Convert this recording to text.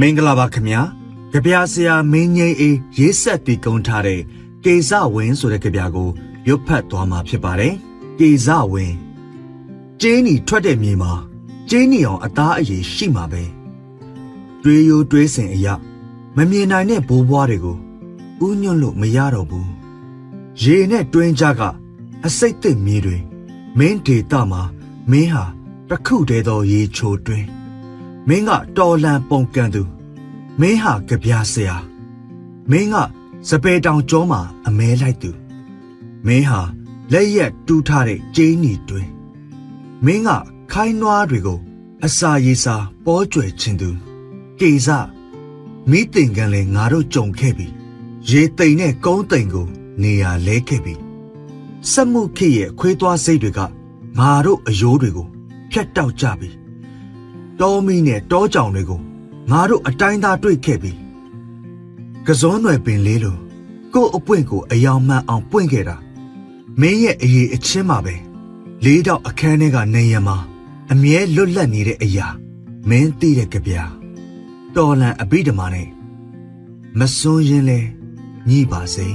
မင်္ဂလာပါခင်ဗျာကြပြဆရာမင်းငိမ့်အေးရေးဆက်တည်ကုန်းထားတဲ့ကေဇဝင်းဆိုတဲ့ကြပြကိုရွတ်ဖတ်သွားမှာဖြစ်ပါတယ်ကေဇဝင်းကျင်းနီထွက်တဲ့မြေမှာကျင်းနီအောင်အသားအရည်ရှိမှာပဲတွေးရိုးတွေးစင်အရာမမြင်နိုင်တဲ့ဘိုးဘွားတွေကိုဥညွန့်လို့မရတော့ဘူးရေနဲ့တွင်းကြကအစိတ်သစ်မြေတွေမင်းဒေတာမှာမင်းဟာတစ်ခုတည်းသောရေချိုတွင်း မင်းကတော်လန်ပုံကန်သူမင်းဟာကြပြဆရာမင်းကစပယ်တောင်ကျောမှာအမဲလိုက်သူမင်းဟာလက်ရက်တူးထားတဲ့ကျင်းနီတွင်မင်းကခိုင်းနွားတွေကို အစာရေစာပေါ်ကျွယ်ခြင်းသူကေစမိတင်ကန်လဲငါတို့ကြုံခဲ့ပြီရေတိမ်နဲ့ကုန်းတိမ်ကို နေရာလဲခဲ့ပြီစက်မှုခေရဲ့ခွေးသွားစိတ်တွေကငါတို့အယိုးတွေကိုဖြတ်တောက်ကြပြီ တောမီနဲ့တောကြောင်တွေကိုငါတို့အတိုင်းသားတွေ့ခဲ့ပြီကစုံးွယ်ပင်လေးလိုကို့အပွင့်ကိုအယောင်မှန်အောင်ပွင့်ခဲ့တာမင်းရဲ့အရေးအချင်းမှာပဲလေးတော့အခန်းထဲကနေရမှာအမြဲလွတ်လပ်နေတဲ့အရာမင်းသိတဲ့ကြပြတော်လန်အဘိဓမ္မာနဲ့မစွန်းရင်လဲညှိပါစေ